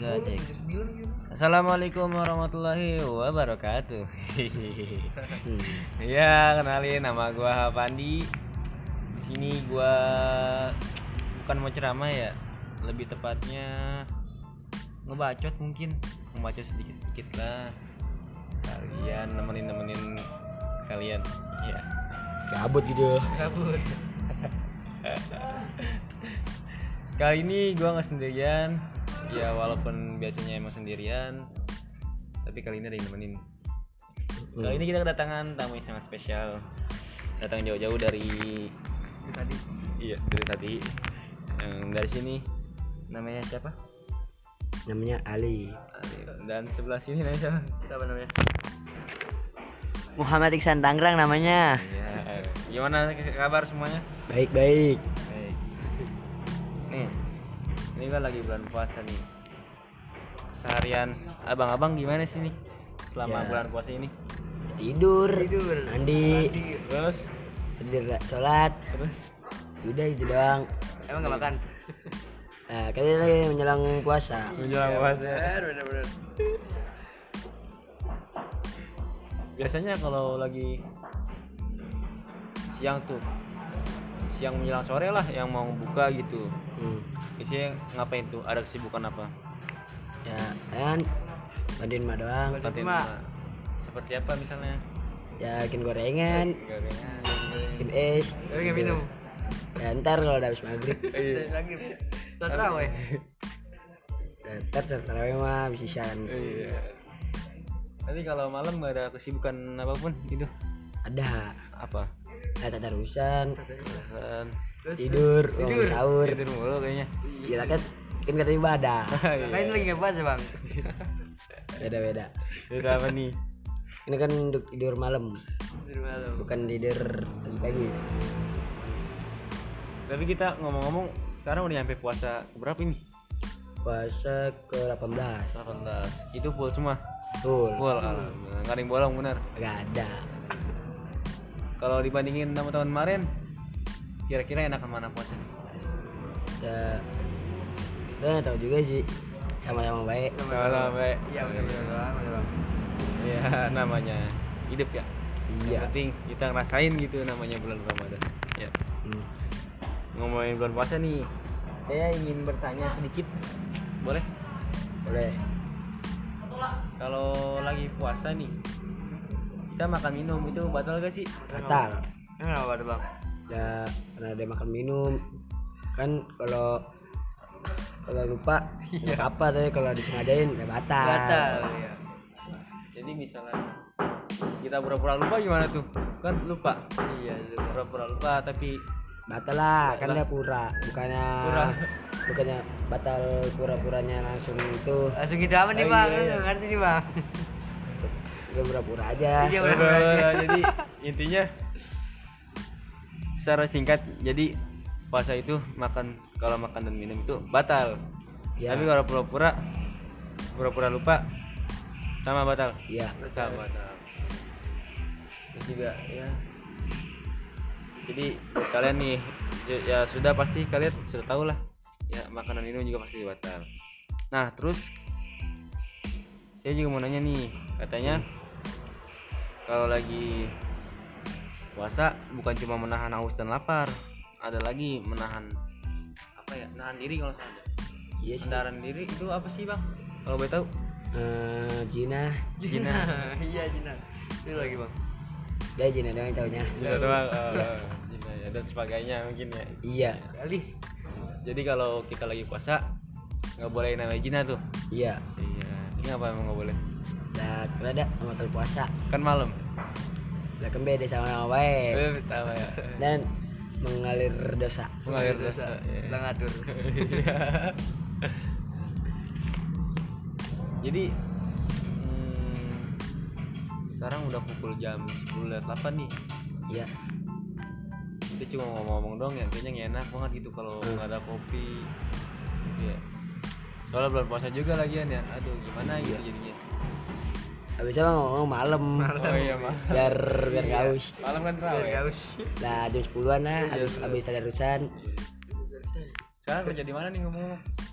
tiga cek Assalamualaikum warahmatullahi wabarakatuh. Ya kenalin nama gua Pandi. Di sini gua bukan mau ceramah ya lebih tepatnya ngebacot mungkin. Ngebacot sedikit sedikit lah. Kalian nemenin nemenin kalian. Ya Cabut gitu. kabut kali ini gua nggak sendirian ya walaupun biasanya emang sendirian tapi kali ini ada yang nemenin. Kali ini kita kedatangan tamu yang sangat spesial. Datang jauh-jauh dari tadi. Iya dari tadi. Yang dari sini namanya siapa? Namanya Ali. dan sebelah sini namanya siapa? Siapa namanya? Muhammad Iksan Tangerang namanya. ya gimana kabar semuanya? Baik baik. Baik. Nih, ini kan lagi bulan puasa nih. Seharian abang-abang gimana sih nih selama Ya. bulan puasa ini? Tidur. tidur Mandi. Terus, Tidur sholat. terus. Udah itu doang. emang nggak makan Nah, kalian lagi menjelang puasa. Menjelang puasa. bener bener bener Biasanya kalau lagi siang tuh, siang menjelang sore lah yang mau buka gitu. Hmm. Biasanya ngapain tuh? Ada kesibukan apa? Ya, kan mandiin mah doang. Mak. apa? Seperti apa misalnya? Ya, bikin gorengan, Gorengan. bikin es. Tapi nggak minum Ya, ntar kalau udah habis maghrib. Iya. terawih Ya, ntar setelah tarawih mah bisa siaran. Iya. Tapi kalau malam nggak ada kesibukan apa pun gitu. Ada. Apa? Ada tarusan, Dan tidur, Tidur. bangun sahur. tidur mulu kayaknya. Gila kan kan kata ibadah. Lain lagi nggak puasa bang Beda-beda. Tidur apa nih? Ini kan untuk tidur malam, Tidur malam bukan tidur pagi. Tapi kita ngomong-ngomong sekarang udah nyampe puasa berapa ini? Puasa ke 18. 18. Itu full semua. Full. Full. Alhamdulillah. Nggak ada yang bolong benar. Gak ada. Kalau dibandingin sama tahun kemarin, kira-kira enakan mana puasa? Ya, nggak tahu juga sih. Sama-sama baik. Sama-sama baik. iya bener bener bang Ya namanya hidup ya. Yang Iya. penting kita ngerasain gitu namanya bulan Ramadan. Ya. Hmm. Ngomongin bulan puasa nih, saya ingin bertanya sedikit, boleh? Boleh. Kalau lagi puasa nih, kita makan minum itu batal gak sih? Batal. apa ada bang Ya, karena ada makan minum. Kan kalau kalau lupa Iya. apa tapi kalau disengajain ya batal. batal ya Jadi misalnya kita pura-pura lupa gimana tuh? Kan lupa, iya itu pura-pura lupa tapi Batal lah, kan Batal. dia pura, bukannya Pura. bukannya batal pura-puranya langsung itu. langsung gitu apa nih Oh, bang iya, iya. Ngerti nih bang Dia pura-pura aja. Iya, Pura-pura. pura-pura aja. jadi intinya secara singkat jadi puasa itu makan kalau makan dan minum itu batal. Ya. Tapi kalau pura-pura pura-pura lupa sama batal. Iya. Sama batal. Terus juga ya. Jadi kalian nih ya- ya sudah pasti kalian sudah tahu lah ya makanan minum juga pasti batal. Nah terus saya juga mau nanya nih katanya kalau lagi puasa bukan cuma menahan haus dan lapar ada lagi menahan apa ya nahan diri kalau salah Iya menahan diri itu apa sih bang? Kalau boleh tahu? Eh, Jina, Jina. iya Jina. Itu lagi bang. Dia Jina doang yang taunya. Jina doang. Jina ya dan sebagainya mungkin ya. Iya, kali. Jadi kalau kita lagi puasa nggak boleh namanya Jina tuh. Iya. iya. Ini apa emang nggak boleh? Lah, ada sama puasa. kan malam Lah kan beda sama baik. eh sama ya Dan mengalir dosa. mengalir dosa ya. Lah ngatur Iya. jadi hmm, sekarang udah pukul jam 10 lewat 8 nih Iya. kita cuma ngomong-ngomong doang ya kayaknya nggak enak banget gitu kalau Hmm. nggak ada kopi Iya. soalnya bulan puasa juga lagian ya aduh gimana gitu Iya. jadinya Habisnya mah ngomong malam. oh iya mah Biar biar Iya. gaus. malam kan biar terawih ya? gaus Lah jam 10-an lah Iya, habis jam habis tadarusan. sekarang kerja di mana nih ngomong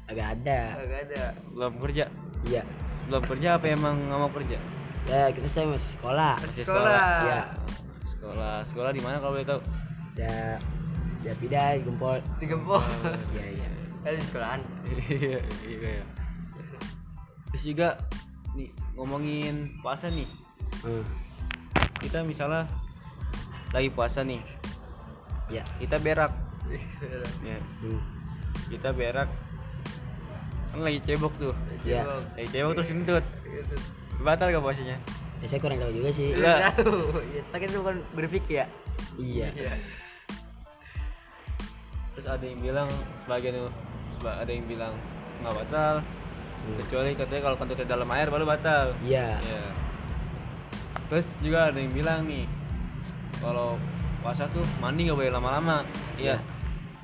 agak ada Agak ada. belum kerja iya belum kerja apa emang nggak mau kerja ya kita saya masih sekolah masih Sekolah. Iya. sekolah sekolah di mana kalau boleh tahu ya ya pindah gempol Di gempol. iya iya Kan di sekolahan. iya iya iya. terus juga nih ngomongin puasa nih. Hmm. kita misalnya lagi puasa nih. Ya. Kita berak. Ya. Hmm. kita berak. Kan lagi cebok tuh. Iya. Cebok. lagi cebok terus kentut. Batal gak puasanya? Ya, saya kurang tahu juga sih. Iya. Ya, kita kan bukan berpikir ya. iya. Terus ada yang bilang sebagian tuh ada yang bilang nggak batal Hmm. kecuali katanya kalau kentutnya dalam air baru batal iya ya terus juga ada yang bilang nih kalau puasa tuh mandi nggak boleh lama-lama iya Iya.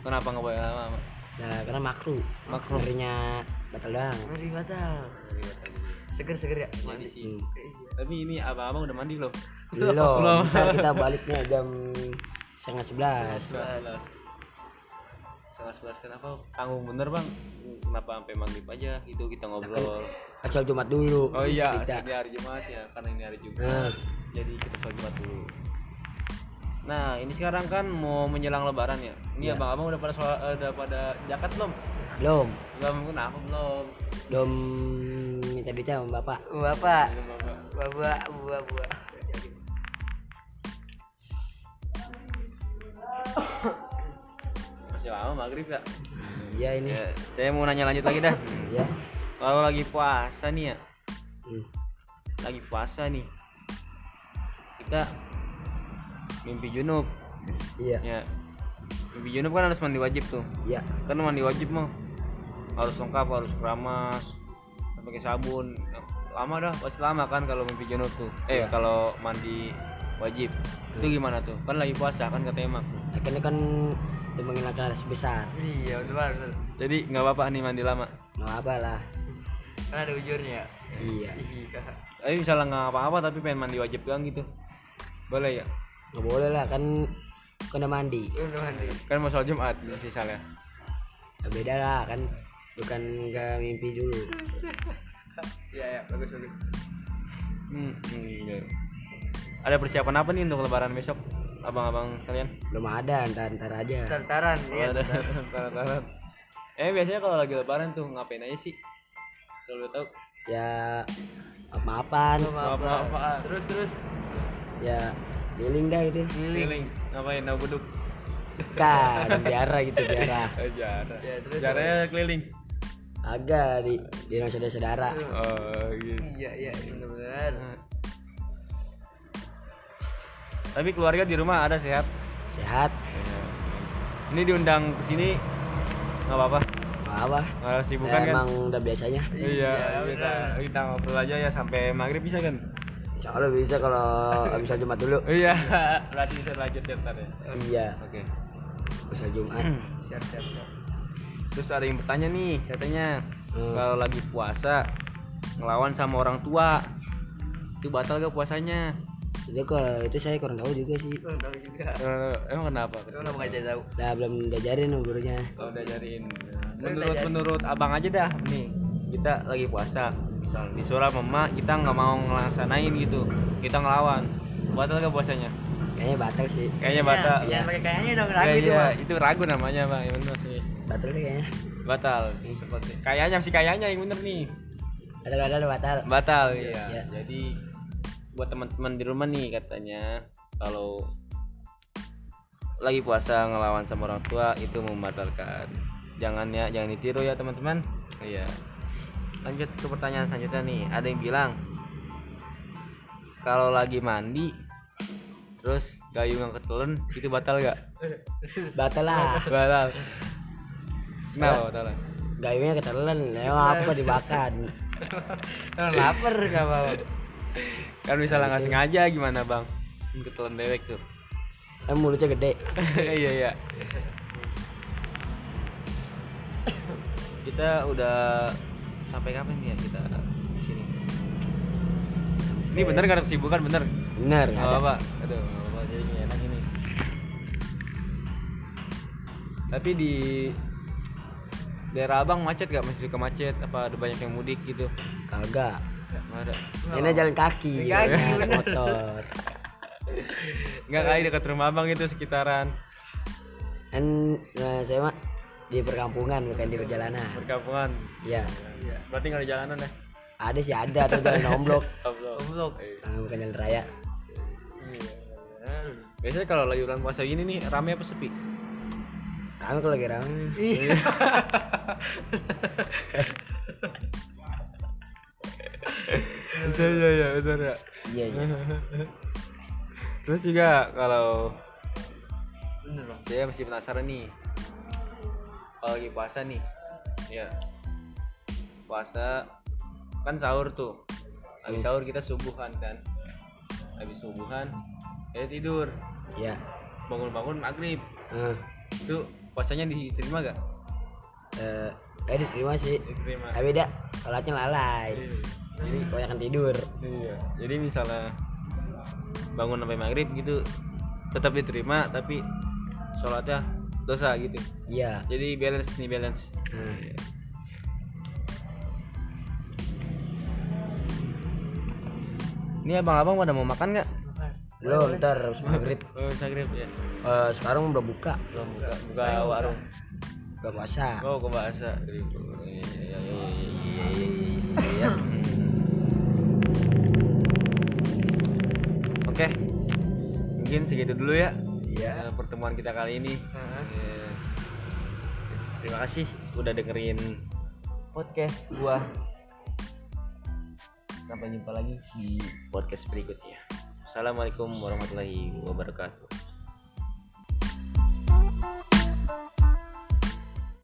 kenapa nggak boleh lama-lama nah karena makruh Makruh. ngerinya batal doang Ngeri batal. Seger seger ya. mandi sih hmm. Iya. tapi ini abang-abang udah mandi belum belum Belum. ntar kita baliknya jam setengah sebelas setengah sebelas kenapa tanggung bener bang? Kenapa sampai maghrib aja itu kita ngobrol? Asal jumat dulu. Oh iya kita ini hari jumat ya karena ini hari jumat Nah. jadi kita sholat jumat dulu. Nah ini sekarang kan mau menjelang lebaran ya? Ini Iya. abang-abang udah pada sholat, eh, udah pada jakat belum? Belum. Belum kenapa belum belum. Minta duitnya sama bapak. Bapak. Belum, Bapak. Bapak, buah, masih lama maghrib ya iya ini. Ya saya mau nanya lanjut lagi dah. Iya. Kalau lagi puasa nih ya. Hmm. lagi puasa nih. Kita mimpi junub. Iya. Ya. Mimpi junub kan harus mandi wajib tuh. Iya. Kan mandi wajib mah. Harus lengkap harus keramas pakai sabun. Lama dah pasti lama kan kalau mimpi junub tuh. Eh Iya. kalau mandi wajib. Itu gimana tuh? Kan lagi puasa kan katanya mak akhirnya kan itu menghilangkan rasa besar Iya, betul betul. jadi nggak apa-apa nih mandi lama mau apa lah Kan ada ujurnya. iya Iya. tapi misalnya nggak apa-apa tapi pengen mandi wajib doang gitu boleh ya nggak boleh lah kan kena mandi Udah mandi. kan mau sholat jumat misalnya Ya beda lah kan bukan nggak mimpi dulu Iya, ya, bagus bagus. hmm, hmm, iya. ada persiapan apa nih untuk lebaran besok abang-abang kalian belum ada ntar ntar aja Tartaran, Oh, iya. ada taran-taran. Eh biasanya kalau lagi lebaran tuh ngapain aja sih? Kalau lu tahu. ya apa-apaan Maaf, Maaf, maaf. maaf. Terus terus. ya keliling dah itu Keliling. Ngapain? Naik beduk. kan biara gitu biara Eh, Jara. Ya, terus Jaranya keliling. agak di di rumah saudara-saudara Oh, gitu. Iya, iya, benar-benar. Tapi keluarga di rumah ada sehat. sehat Ini diundang ke sini nggak apa-apa. nggak apa Nggak sibukan Ya, kan? emang udah biasanya Iya, Iya, kita, benar. kita ngobrol aja ya sampai maghrib bisa kan? Insya Allah bisa kalau bisa Jumat dulu Iya, berarti bisa lanjut ya ntar ya. iya Oke. bisa Jumat Siap, siap, siap. Terus ada yang bertanya nih, katanya Hmm. kalau lagi puasa ngelawan sama orang tua itu batal gak puasanya? Itu kok itu saya kurang tahu juga sih Oh, tahu juga. Eh, emang kenapa? Kenapa nggak jadi tahu? nah belum diajarin gurunya Kalau udah ajarin. Lu Menurut menurut abang aja dah nih. Kita lagi puasa. Misal disuruh mama kita nggak mau ngelaksanain gitu. Kita ngelawan. Batal gak puasanya? kayaknya batal sih Kayaknya batal. Iya, pakai kayaknya dong Ya, ragu itu, iya, Bang. itu ragu namanya bang. Yang bener sih. batal deh kayaknya Batal. Seperti kayaknya sih kayaknya yang bener nih. ada ada batal Batal iya. Iya. Jadi buat teman-teman di rumah nih katanya kalau lagi puasa ngelawan sama orang tua itu membatalkan. Jangan ya, jangan ditiru ya teman-teman. Iya. Lanjut ke pertanyaan selanjutnya nih. Ada yang bilang kalau lagi mandi terus gayung yang ketelen itu batal gak? batal lah Batal. Kenapa batal? gayungnya ketelan emang apa dimakan Kalau lapar nggak mau. Kan misalnya nggak sengaja gimana bang? Ketelen dewek tuh. kan mulutnya gede. Iya iya. Kita udah sampai kapan nih ya kita di sini? Ini bener gak ada kesibukan? Bener? Bener nggak nggak ada. apa aduh nggak apa jadi ini enak ini. Tapi di daerah abang macet gak masih suka macet apa ada banyak yang mudik gitu? Kagak ada. Ini jalan kaki Jalan kaki, naik bener. motor. Nggak kali dekat rumah abang itu sekitaran. Kan nah, saya mah di perkampungan bukan di perjalanan. Perkampungan? Iya. Berarti nggak ada jalanan ya? Ada sih ada atau jalan omblok Goblok. Ah, bukan jalan raya. Biasanya kalau lagi bulan puasa gini nih rame apa sepi? kami kalau lagi rame. Iya. Iya iya iya benar ya. iya iya Terus juga kalau Bener bang. saya masih penasaran nih. Kalau lagi puasa nih, ya puasa kan sahur tuh. Habis Hmm. sahur kita subuhan kan. Habis subuhan, ya tidur. iya Bangun-bangun maghrib. Ah, Itu puasanya diterima gak? eh eh diterima sih Diterima. tapi beda sholatnya lalai jadi kebanyakan tidur Iya. Jadi misalnya bangun sampai maghrib gitu tetap diterima tapi sholatnya dosa gitu. iya Jadi balance nih balance. Nah, Ini abang-abang pada mau makan nggak? belum ntar maghrib Oh, maghrib ya. Eh, sekarang udah buka Belum buka, buka warung. Buka puasa Oh, ke bahasa. Iya, iya, iya, iya, iya, iya. Oke. Mungkin segitu dulu ya. Iya. eh, pertemuan kita kali ini. Eh, Terima kasih udah dengerin podcast gua. Sampai jumpa lagi di podcast berikutnya. Assalamualaikum warahmatullahi wabarakatuh.